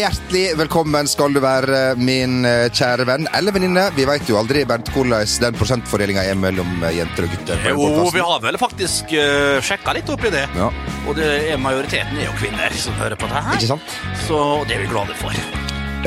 Hjertelig velkommen skal du være, min eh, kjære venn eller venninne. Vi veit jo aldri Bernt, hvordan den prosentfordelinga er mellom eh, jenter og gutter. Jo, vi har vel faktisk uh, sjekka litt oppi det. Ja. Og det er, majoriteten er jo kvinner som hører på det her. Ikke sant? Så det er vi glade for.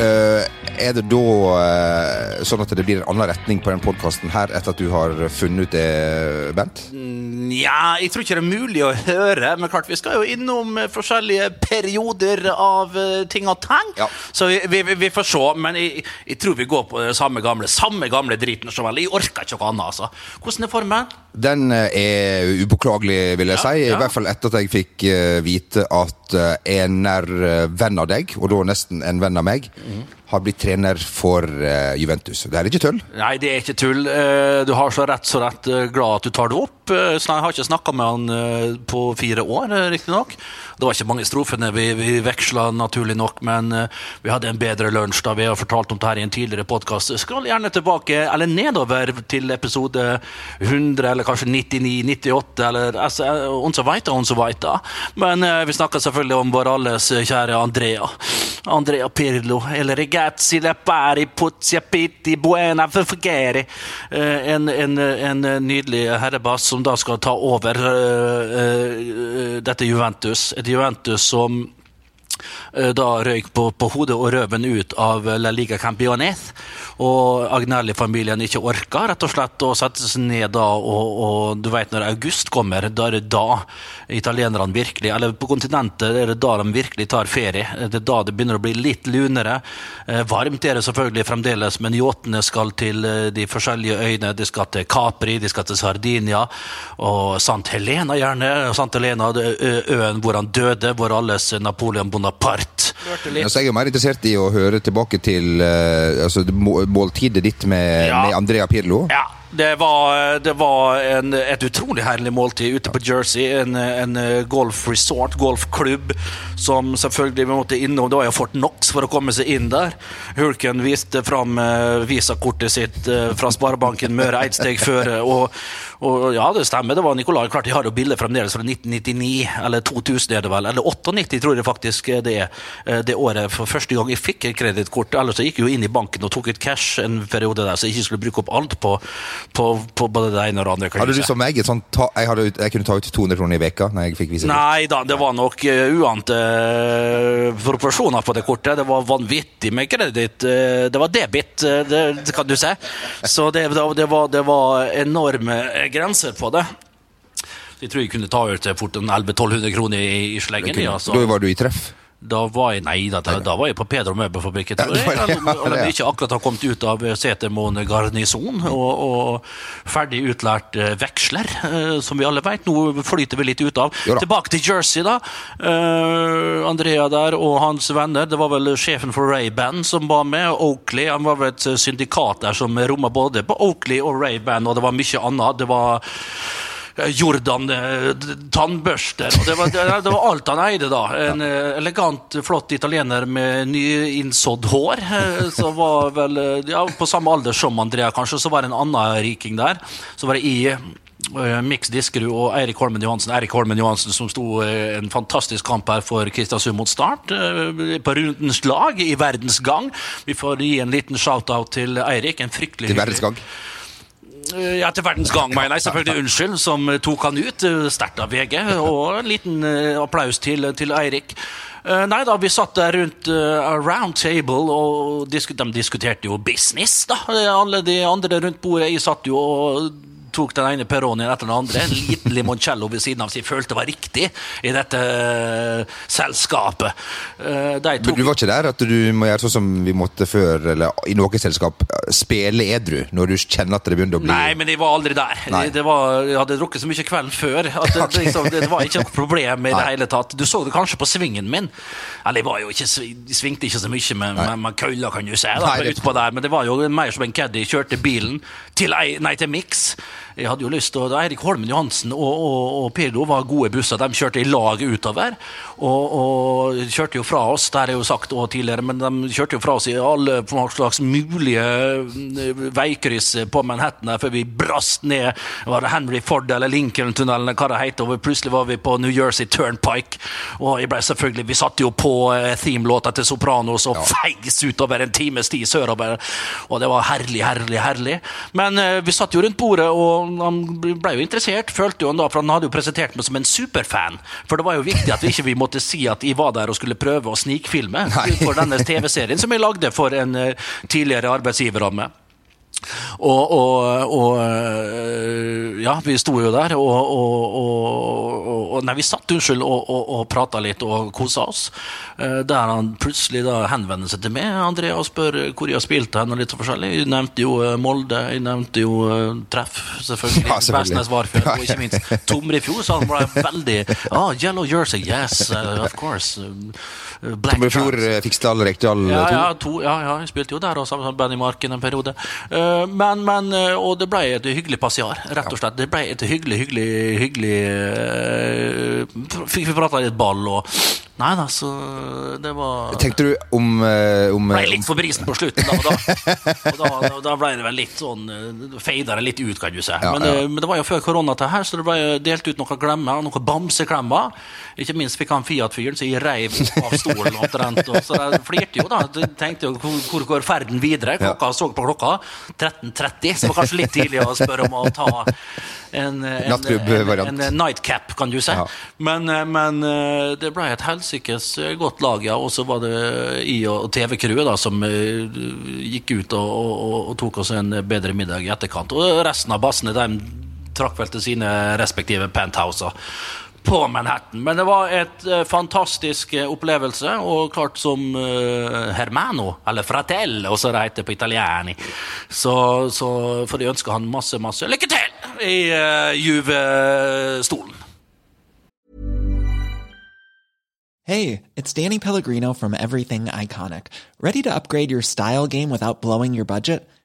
Eh, er det da eh, sånn at det blir en annen retning på den podkasten her etter at du har funnet ut det, Bent? Nja, jeg tror ikke det er mulig å høre. Men klart, vi skal jo innom forskjellige perioder av eh, ting og tang. Ja. Så vi, vi, vi får se. Men jeg, jeg tror vi går på det samme gamle Samme gamle driten. Jeg orker ikke noe annet, altså. Hvordan er formen? Den eh, er upåklagelig, vil jeg Ja, si. I ja. hvert fall etter at jeg fikk eh, vite at eh, en nær venn av deg, og da nesten en venn av meg, mm. har blitt trener for Juventus. Det er ikke tull. Nei, det er ikke tull. Du har så rett så rett glad at du tar det opp. Eh, Så jeg har ikke snakka med han eh, på fire år, riktignok. Det var ikke mange strofene vi, vi veksla, naturlig nok, men eh, vi hadde en bedre lunsj da vi har fortalt om det her i en tidligere podkast. Skroll gjerne tilbake, eller nedover til episode 100, eller kanskje 99, 98, eller altså, on så veit Men eh, vi snakker selvfølgelig om vår alles kjære Andrea. Andrea Pirlo, eller ragazzi Lepari pitti buena forgeri. Eh, En, en, en nydelig herrebass som da skal ta over uh, uh, dette Juventus. Et Juventus som da røyk på, på hodet og røven ut av La Liga Campiones. Og Agnelli-familien ikke orka rett og slett å sette seg ned da, og, og du vet når august kommer, da er det da italienerne virkelig Eller på kontinentet er det da de virkelig tar ferie. Det er da det begynner å bli litt lunere. Eh, varmt er det selvfølgelig fremdeles, men yachtene skal til eh, de forskjellige øyene. De skal til Capri, de skal til Sardinia, og Sant Helena gjerne. Sant Helena, øen hvor han døde, hvor alles Napoleon Bonaparte. Altså, jeg er jo mer interessert i å høre tilbake til uh, altså, måltidet ditt med, Ja. med Andrea Pirlo. Ja, det var, det var en, et utrolig herlig måltid ute på Jersey. En, en golfresort, golfklubb, som selvfølgelig vi måtte innom. Det var jo Fort Knox for å komme seg inn der. Hulken viste fram eh, visakortet sitt eh, fra Sparebanken Møre Eidsteg føre. Og, og ja, det stemmer. Det var Nicolai. Klart de har jo bilder fremdeles fra 1999, eller 2000 er det vel. Eller 98 tror jeg faktisk det er. eh, Det året for første gang jeg fikk et kredittkort. Ellers så gikk jeg jo inn i banken og tok ut cash en periode der, så jeg ikke skulle bruke opp alt på, på, på både det ene og det andre. Hadde du som meg et sånt ta, jeg, hadde, jeg kunne ta ut 200 kroner i veka når jeg fikk vise. Nei da, det var nok uh, uante eh, proporsjoner på det kortet. Det var vanvittig med kreditt. eh, det var debit, eh, det, kan du se. Så det, det, var, det var enorme eh, grenser på det. Så jeg tror jeg kunne ta ut fort en 1100-1200 kroner i, i sleggen. Ja. Da var du i treff. Da var jeg Nei da, da, da var jeg på Pedro Møbelfabrikken, tror jeg. ja, ja. ikke akkurat har kommet ut av Setermoen garnison og, og ferdig utlært eh, veksler, eh, som vi alle vet. Nå flyter vi litt ut av. Tilbake til Jersey, da. Uh, Andrea der og hans venner. Det var vel sjefen for Ray-Ban som var med. Oakley. Han var vel et syndikat der som romma både på Oakley og Ray-Ban, og det var mye annet. Det var eh, Jordan eh. Det, var, det, det var alt han eide, da. En eh, elegant, flott italiener med nyinnsådd hår. Så var vel ja, på samme alder som Andrea, kanskje. Så var det en annen riking der. Så var det i Mix Diskerud og Eirik Holmen Johansen. Eirik Holmen Johansen som sto en fantastisk kamp her for Kristiansund mot Start. På rundens lag, i verdens gang. Vi får gi en liten shout-out til Eirik. En fryktelig Til verdens gang. Eh, Ja, til verdens gang, mener jeg. Selvfølgelig unnskyld, som eh, tok han ut. eh, Sterkt av VG. Og en liten applaus til, til Eirik. Nei da, vi satt der rundt uh, round table, og disku, de diskuterte jo business, da. Alle de andre rundt bordet. Jeg satt jo og tok den ene Peronien etter den andre. En liten limoncello ved siden av som jeg følte var riktig i dette uh, selskapet. Uh, De Men du var ikke der at du må gjøre sånn som vi måtte før, eller i noe selskap, spille edru når du kjenner at det begynner å bli Nei, men jeg var aldri der. Det var, jeg hadde drukket så mye kvelden før at det, liksom, det var ikke noe problem i det hele tatt. Du så det kanskje på svingen min. Eller jeg var jo ikke, jeg svingte ikke så mye med, med, med kølla, kan du si, da, Nei, det- utpå der. Men det var jo mer som en caddy kjørte bilen til, ei- nei, til Mix. Jeg hadde jo lyst til, Eirik Holmen Johansen og, og, og Pirlo var gode busser. De kjørte i lag utover. Og, og kjørte jo fra oss, det har jeg jo sagt tidligere, men de kjørte jo fra oss i alle slags mulige eh, veikryss på Manhattan før vi brast ned. Var det Henry Ford eller Lincoln-tunnelen, hva det heter, og plutselig var vi på New Jersey Turnpike. Og jeg ble selvfølgelig, Vi satte jo på eh, theme-låta til Sopranos og ja. feis utover en times tid sørover. Og det var herlig, herlig, herlig. Men uh, vi satt jo rundt bordet, og han ble jo interessert. følte jo han da, for han hadde jo presentert meg som en superfan. For det var jo viktig at vi ikke måtte si at jeg var der og skulle prøve å snikfilme for denne TV-serien som jeg lagde for en uh, tidligere arbeidsgiver av meg. Og, og, og, Ja, vi sto jo der, og, og Nei, vi satt, unnskyld, og, og, prata litt og kosa oss. Eh, der han plutselig da henvender seg til meg, Andrea, og spør hvor jeg har spilt hen. og litt forskjellig. Jeg nevnte jo eh, Molde, jeg nevnte jo Treff, selvfølgelig. Ja. Vestnes Varfjord, og ikke minst Tomrefjord. Så han ble veldig oh, Yellow Jersey, yes, of course. Black Tomrefjord Fiksdal, Rekdal ja, ja, to, ja, ja, jeg spilte jo der også, sammen med Benny Marken en periode. Uh, men, men, eh, og det ble et hyggelig passiar, rett og slett. Det ble et hyggelig, hyggelig, hyggelig uh, Fikk vi prata litt ball og Nei da, så det var Tenkte du om, om Ble litt for brisen på slutten, da. Og da, og da, da ble det vel litt sånn Feida det litt ut, kan du si. Ja, men, ja. men, det var jo før korona til her, så det ble delt ut noen glemmer, noen bamseklemmer. Ikke minst fikk han Fiat-fyren, så jeg reiv av stolen omtrent. Så de flirte jo, da. De tenkte jo hvor går ferden videre? Klokka så på klokka. 13.30, så det var kanskje litt tidlig å spørre om å ta en, en, en, en nightcap, kan du si. Ja. Men, men, eh, det ble et helsikes godt lag, ja. Og så var det I og TV-crewet som eh, gikk ut og, og, og, tok oss en bedre middag i etterkant. Og resten av bassene de trakk vel til sine respektive penthouser på Manhattan. Men det var et uh, fantastisk uh, opplevelse, og klart som uh, Hermano, eller Fratello, som det heter på italiani. så, så får de ønske han masse, masse lykke til i Juve-stolen. Hey, it's Danny Pellegrino from Everything Iconic. Ready to upgrade your style game without blowing your budget?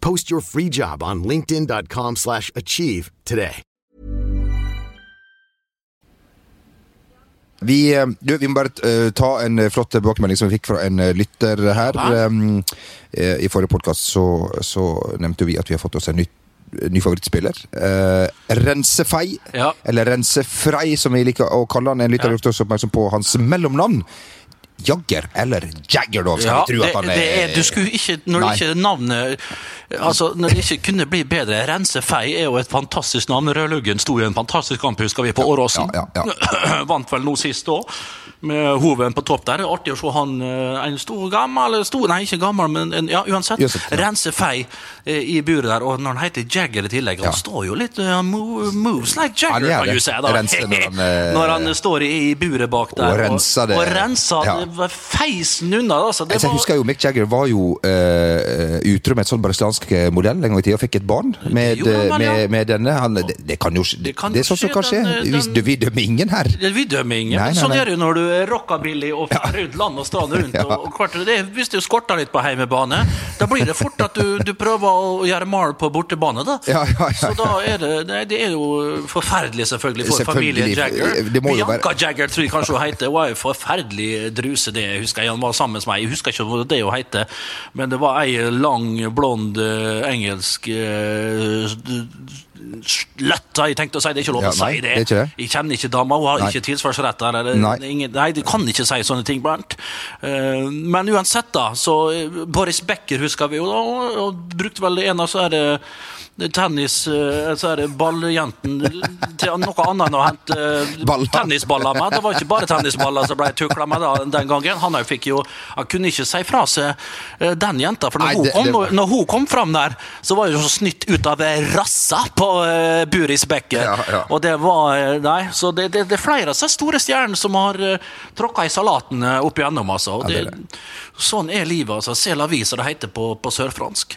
Post your free job on linkedin.com slash achieve today. Vi, eh, du, vi må bare uh, ta en uh, flott tilbakemelding som vi fikk fra en lytter her. Um, I forrige podkast så, så, nevnte vi at vi har fått oss en ny, ny favorittspiller. Uh, Rensefei, ja. eller Rensefrei, som vi liker å kalle han. En lytter har gjort oss oppmerksom på hans mellomnavn. Jagger, eller Jagger, da, skal Ja, vi tro at han det er er, du skulle ikke, når Nei. det ikke navnet Altså, når det ikke kunne bli bedre Rense Fei er jo et fantastisk navn. Rødluggen sto i en fantastisk kamp, husker vi, på Åråsen. ja, ja, Vant vel nå sist òg, med Hoven på topp der. Det er Artig å se han eh, en stor gammel stor, Nei, ikke gammel, men en, ja, uansett. Uansett, ja. Rense Fei eh, i buret der, og når han heter Jagger i tillegg Han Ja. står jo litt uh, moves like Jagger, kan du si. da. Når han, Når han står i, i buret bak der. Og renser det. Og, renser Ja. feisen unna. Altså. Det Altså, jeg var- husker jo Mick Jagger var jo uh, utro med et sånn brasiliansk modell en gang i tida og fikk et barn med, jo, men, med, med denne. Han, det, det kan jo Det kan Det er sånn som kan skje. den, den- vi dømmer ingen her. Vi dømmer ingen. Nei, men nei, Sånn nei. er det jo når du rockabilly og fer rundt land og strand rundt. Ja. og, og det, Hvis du skorter litt på heimebane, da blir det fort at du, du prøver å gjøre mal på bortebane. da. Ja, ja, ja, Så da er det, nei, det er jo forferdelig selvfølgelig for Selvfølgelig. familien Jagger. Jo være- Bianca Jagger tror jeg kanskje hun heter. Hun var jo forferdelig druse, det husker jeg. Han var sammen med meg. Jeg husker ikke hva det hun heter, men det var ei lang, blond eh, engelsk uh, Løtt, har jeg tenkte å si. Det er ikke lov Ja, å nei, si det. det. Jeg kjenner ikke dama, hun har Nei. ikke tilsvarsrett der. Eller, Nei. Nei, de kan ikke si sånne ting, Bernt. Uh, men uansett, da. Så eh, Boris Becker husker vi jo, da, og, og brukte vel en av så er det tennis eh, Så er det balljenten til noe annet enn å hente eh, Baller. tennisballer med. Det var ikke bare tennisballer som ble tukla med den gangen. Han fikk jo Han kunne ikke si fra seg eh, den jenta, for når, Nei, hun, det- kom, det- når hun kom fram der, så var hun så snytt ut av rassa på uh, Buris Becker. Ja, ja. Og det var Nei, så det, det, det er flere av disse store stjernene som har uh, tråkka i salaten opp igjennom, altså. Ja, sånn er livet, altså. C'est la vie, som det heter på, på sørfransk.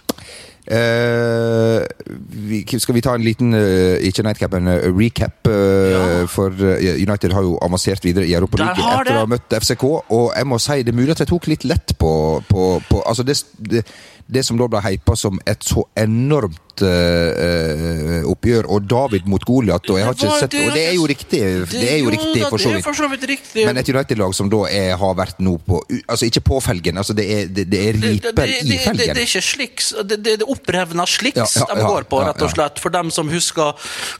Vi, skal vi ta en liten uh, ikke nightcap, en uh, recap? eh, Ja. For United har jo avansert videre i Europaligaen etter å ha møtt FCK. Og jeg må si det er mulig at jeg tok litt lett på, på, på Altså det, det, det som da ble hypa som et så enormt eh, oppgjør, og David mot Goliat, og sett Og det er jo riktig, det er jo riktig for så er vidt. Men et United-lag som da er, har vært nå på Altså ikke på felgen, altså det er, det, det er riper i felgen. det er ikke sliks, det, det, det opprevna sliks de går på, rett og slett. For dem som husker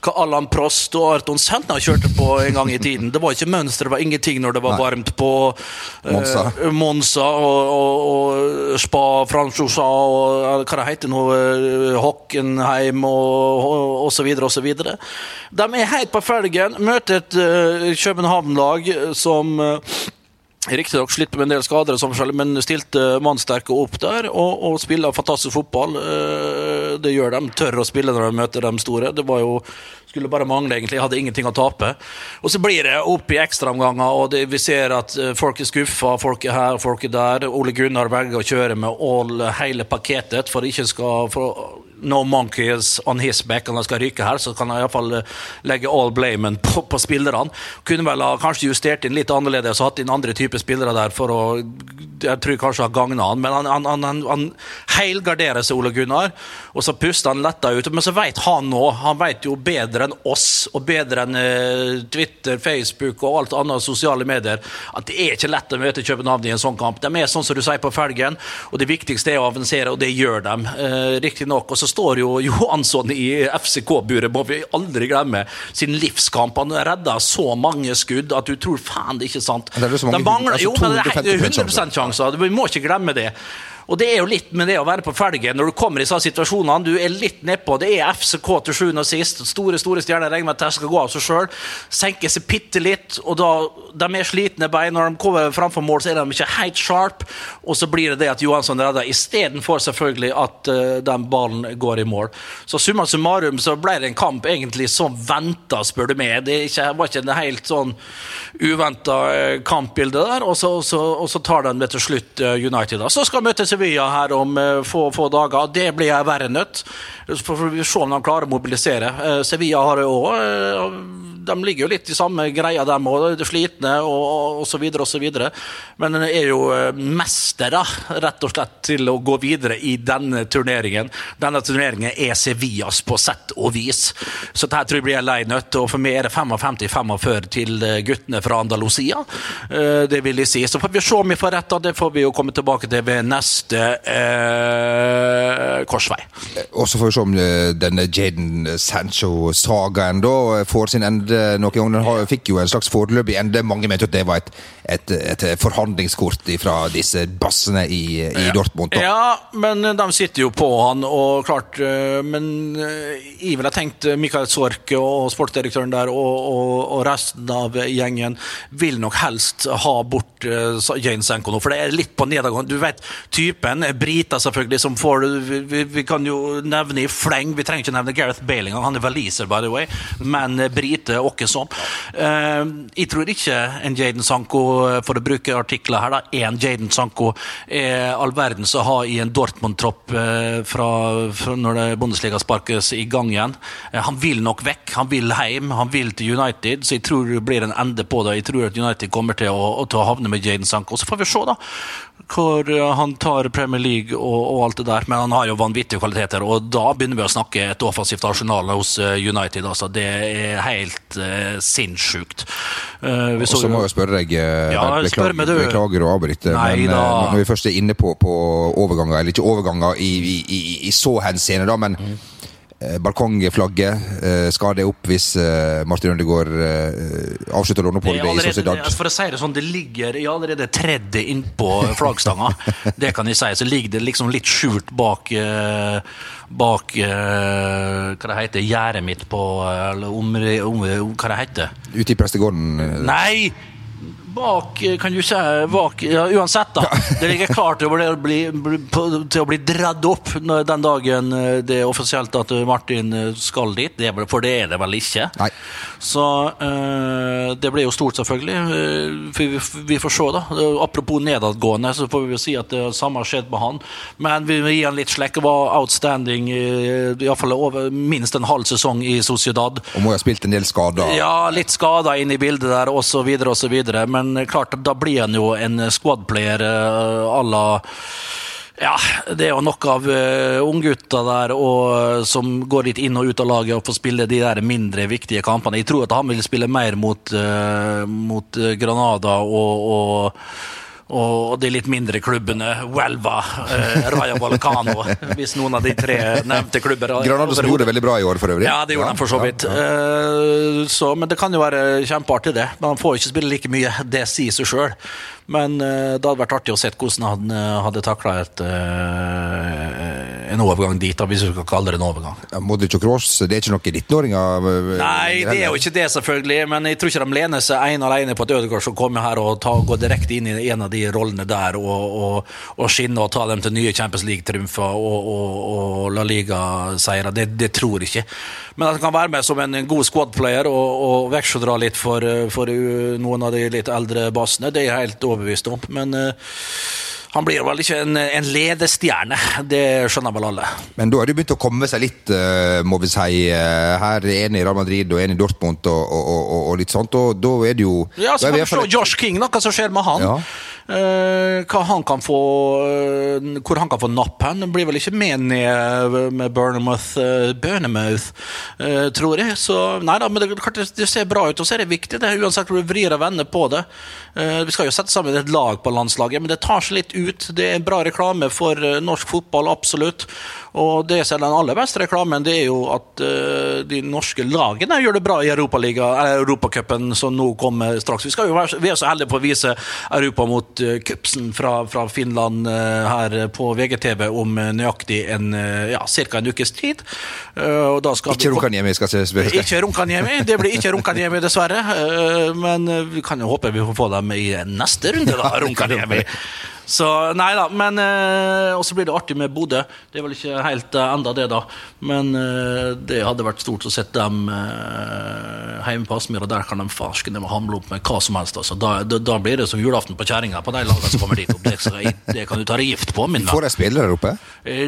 hva Allan Prost og Arton Senna kjørte på en gang i tiden. Det var ikke mønster, det var ingenting når det var varmt på eh, Monza. Monza og, og, og Spa Franchosa og eh, hva det heter nå, eh, Hockenheim og, osv. videre. De er helt på felgen, møter et uh, København-lag som uh, Riktignok slitt med en del skader, men stilte mannsterke opp der og, og spiller fantastisk fotball. Eh, Det gjør de. Tør å spille når de møter de store. Det var jo skulle bare mangle, egentlig. Hadde ingenting å tape. Og så blir det opp i ekstraomganger, og det, vi ser at folk er skuffa. Folk er her, folk er der. Ole Gunnar velger å kjøre med all, hele pakketet for ikke skal for, No monkeys on his back, han skal ryke her, så kan han iallfall legge all blamen på, på spillerne. Kunne vel ha kanskje justert inn litt annerledes og hatt inn andre typer spillere der for å Jeg tror kanskje ha gagna han, men han, han, han, han heilgarderer seg, Ole Gunnar, og så puster han letta ut. Men så vet han nå, han vet jo bedre enn oss, og bedre enn eh, Twitter, Facebook og alt annet sosiale medier, at det er ikke lett å møte København i en sånn kamp. De er sånn som du sier på felgen, og det viktigste er å avansere, og det gjør de. Eh, Riktignok. Og så står jo Johansson i FCK-buret, må vi aldri glemme, sin livskamp. Han redda så mange skudd at du tror faen det er ikke sant. Det er så mange- De mangler, altså jo, men det er 250% 100 sjanser. Vi må ikke glemme det. Og det er jo litt med det å være på felgen når du kommer i sånne situasjoner. Du er litt nedpå. Det er FCK til sjuende og sist. Store store stjerner regner med at de skal gå av seg sjøl. Senker seg bitte litt. Og da, de er slitne bein. Når de kommer framfor mål, så er de ikke helt sharp. Og så blir det det at Johansson redder, istedenfor selvfølgelig at uh, den ballen går i mål. Så summa summarum så ble det en kamp egentlig som venta, spør du meg. Det ikke, var ikke en helt sånn uventa kampbilde der. Og så, og så, og så tar den det til slutt uh, United. da. Så skal vi møte Sevilla her om eh, få, få dager. Det blir jeg verre nødt. Så får vi se om de klarer å mobilisere. Eh, Sevilla har jo òg De ligger jo litt i samme greia, dem òg. Slitne og, og, og og så videre. Men de er jo eh, mestere, rett og slett, til å gå videre i denne turneringen. Denne turneringen er Sevillas på sett og vis. Så dette tror jeg blir en lei nøtt. Og for meg er det 55-45 til eh, guttene fra Andalusia. Eh, Det vil jeg si. Så får vi se om vi får rett. da. Det får vi jo komme tilbake til ved neste høyeste eh, korsvei. Og så får vi se om eh, denne Jaden Sancho-sagaen da får sin ende noen gang. Den har, fikk jo en slags foreløpig ende. Mange mente at det var et, et, et forhandlingskort fra disse bassene i, i Dortmund. Da. Ja, men de sitter jo på han, og klart eh, Men eh, jeg ville tenkt Mikael Sork og sportsdirektøren der og, og, og resten av gjengen vil nok helst ha bort uh, Jane Sanko nå, for det er litt på nedadgående. Du vet typen. Brita, selvfølgelig, som får vi, vi, kan jo nevne i fleng. Vi trenger ikke nevne Gareth Bailing, han er waliser, by the way, men Brite åkke sånn. Uh, jeg tror ikke en Jaden Sanko, for å bruke artikler her, da, en Jaden Sanko er all verdens å ha i en Dortmund-tropp uh, fra, fra, når Bundesliga sparkes i gang igjen. Han vil nok vekk, han vil hjem, han vil til United, så jeg tror det blir en ende på det. Jeg tror at United kommer til å, å, å havne med Jaden Sanko. Så får vi se, da hvor han tar Premier League og, og, alt det der. Men han har jo vanvittige kvaliteter, og da begynner vi å snakke et offensivt arsenal hos United. Altså. Det er helt uh, sinnssykt. Uh, og så må jeg spørre deg, ja, beklager, beklager å avbryte, men uh, når vi først er inne på, på overganger, eller ikke overganger i, i, i, i så henseende, da, men mm. Eh, balkongflagget, eh, skal det opp hvis eh, Martin Ødegaard avslutter låneoppholdet i Sociedad? For å si det sånn, det ligger jeg allerede tredd innpå flaggstanga. det kan jeg si. Så ligger det liksom litt skjult bak bak hva det heter, gjerdet mitt på eller om, om, Hva det heter Ute i prestegården? Nei! Bak kan du si, bak, ja, Uansett, da. Det ligger klart til å bli, bli, til å bli dratt opp den dagen eh, det er offisielt at Martin eh, skal dit. Det, for det er det vel ikke. Nei. Så det blir jo stort, selvfølgelig. Vi, vi, får se, da. Apropos nedadgående, så får vi jo si at det samme har skjedd med han. Men vi gir gi han litt slekk. Var outstanding iallfall minst en halv sesong i Sociedad. Og må ha spilt en del skader? Ja, litt skader inn i bildet der, osv., osv. Men men klart, da blir han jo en squadplayer à la ja, det er jo nok av uh, unggutta der og, som går litt inn og ut av laget og får spille de der mindre viktige kampene. Jeg tror at han vil spille mer mot, uh, mot Granada og, og og de litt mindre klubbene, Huelva, eh, Raja Balcano, hvis noen av de tre nevnte klubber Granados gjorde det veldig bra i år, for øvrig. Ja, det gjorde ja, de for så vidt. Ja, ja. Eh, så, men det kan jo være kjempeartig, det. Man får ikke spille like mye, det sier seg sjøl. Men uh, det hadde vært artig å se hvordan han uh, hadde takla uh, en overgang dit, da, hvis vi skal kalle det en overgang. Ja, Modric og Kroos, det er ikke noen 19-åringer? Nei, det er jo ikke det, selvfølgelig. Men jeg tror ikke de lener seg ene alene på at Ødegaard skal komme her og ta, gå direkte inn i en av de rollene der og, og, og skinne og ta dem til nye Champions League-triumfer og, og, La Liga-seire. Det, det, tror jeg ikke. Men at han kan være med som en god squad-player og, og veksledra litt for, for, noen av de litt eldre bassene, det er jeg helt overbevist om. Men uh, han blir vel ikke en, en ledestjerne, det skjønner vel alle. Men da har det begynt å komme seg litt, uh, må vi si. Her her en i Real Madrid og en i Dortmund og, og, og, og litt sånt. Og da er det jo Ja, så kan vi se Josh King, noe som skjer med han. Ja. Hva han kan få uh, Hvor han kan få napp hen. Blir vel ikke med ned med Burnmouth, uh, Burnmouth tror jeg. Så nei da, men det, det, ser bra ut, og så er det viktig. Det Uansett hvor du vrir og vender på det. vi skal jo sette sammen et lag på landslaget, men det tar seg litt ut. Det er en bra reklame for norsk fotball, absolutt. Og det som er den aller beste reklamen, det er jo at de norske lagene gjør det bra i Europacupen, som nå kommer straks. Vi, skal jo være, vi er så heldige på å vise Europa mot uh, Kupsen fra, fra Finland uh, her på VGTV om uh, nøyaktig en ja, ca. en ukes tid. ikke Runkaniemi skal ses. Ikke Runkaniemi, det blir ikke Runkaniemi, dessverre. men vi kan jo håpe vi får få dem i neste runde, da, Runkaniemi. Så nei da, men eh, Og så blir det artig med Bodø. Det er vel ikke helt eh, enda det, da. Men eh, det hadde vært stort å sette dem eh, hjemme på Aspmyr, og der kan de farsken hamle opp med hva som helst. Altså. Da, da, da, blir det som julaften på kjerringa på de lagene som kommer dit opp. Det, det, kan du ta deg gift på, min venn. Får de spille der oppe?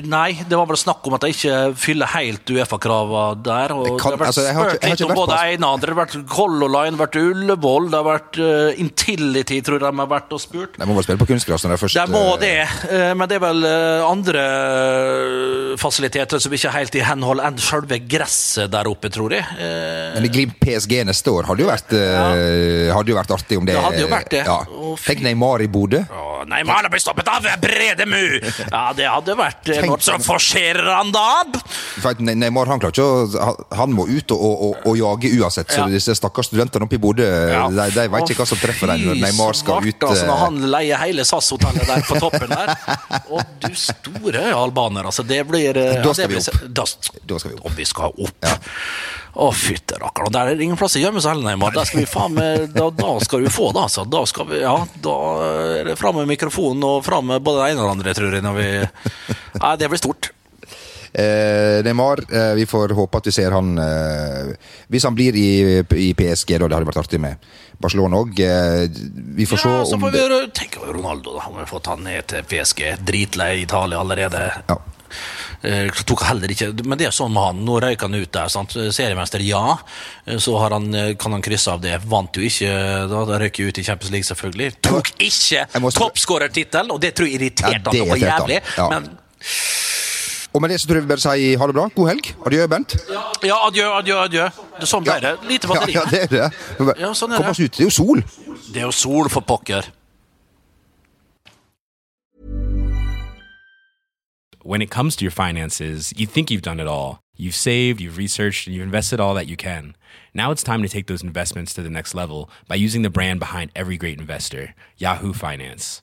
nei, det var vel snakk om at de ikke fyller helt Uefa-krava der. Og kan, det har vært altså, spurt litt om både ene og andre. Det har vært Color Line, det har vært Ullevål, det har vært Intility, tror jeg de har vært og spurt. De må vel spille på kunstgras når de først Det må eh, det, eh, men det er vel eh, andre fasiliteter som ikke er helt i henhold enn selve gresset der oppe, tror jeg. Men i Glimt PSG neste år hadde jo vært, ja. hadde jo vært artig om det Det hadde jo vært det. Ja. Tenk Neymar i Bodø. Neymar Neymar blitt stoppet av Bredemu! Ja, det hadde vært eh, noe som forserer han da. Neymar han klarer ikke å han- må ut og, og, og, jage uansett. Så Ja. disse stakkars studentene oppe i Bodø Ja. de, de vet ikke hva som treffer dem når Neymar skal ut. Altså, når eh, han leier hele SAS-hotellet der på toppen der. Å, du store albaner, altså. Det blir eh, Da ja, skal vi opp. Da, Da skal vi opp. Og vi skal opp. Å, fytte rakkeren. Der er det ingen plass å gjemme seg heller, Neymar. Der skal vi faen meg da, da skal du få det, altså. Da skal vi Ja, da er det fram med mikrofonen og fram med både det ene og det andre, tror jeg, når vi Nei, det blir stort. Eh, Neymar, eh, vi får håpe at vi ser han eh, Hvis han blir i, i PSG, da. Det hadde vært artig med Barcelona òg. Vi får se om så får vi det tenke over Ronaldo, da. Han har fått han ned til PSG. Dritlei Italia allerede. Ja. Eh, tok heller ikke, men det er sånn med han. Nå røyk han ut der. sant? Seriemester, ja. Så har han, kan han krysse av det. Vant jo ikke, da, da røyk ut i Champions League, selvfølgelig. Tok ikke toppskårertittelen, og det tror jeg irriterte ja, han noe jævlig. Ja. Men Og med det så tror jeg vi bare sier ha det bra. God helg. Adjø, Bent. ja, adjø, adjø, adjø. Det sånn ble det. Lite batteri. ja, det er det. Ja, sånn er Kom det. oss ut. Det er jo sol. Det er jo sol for pokker. when it comes to your finances, you think you've done it all. You've saved, you've researched, and you've invested all that you can. Now it's time to take those investments to the next level by using the brand behind every great investor, Yahoo Finance.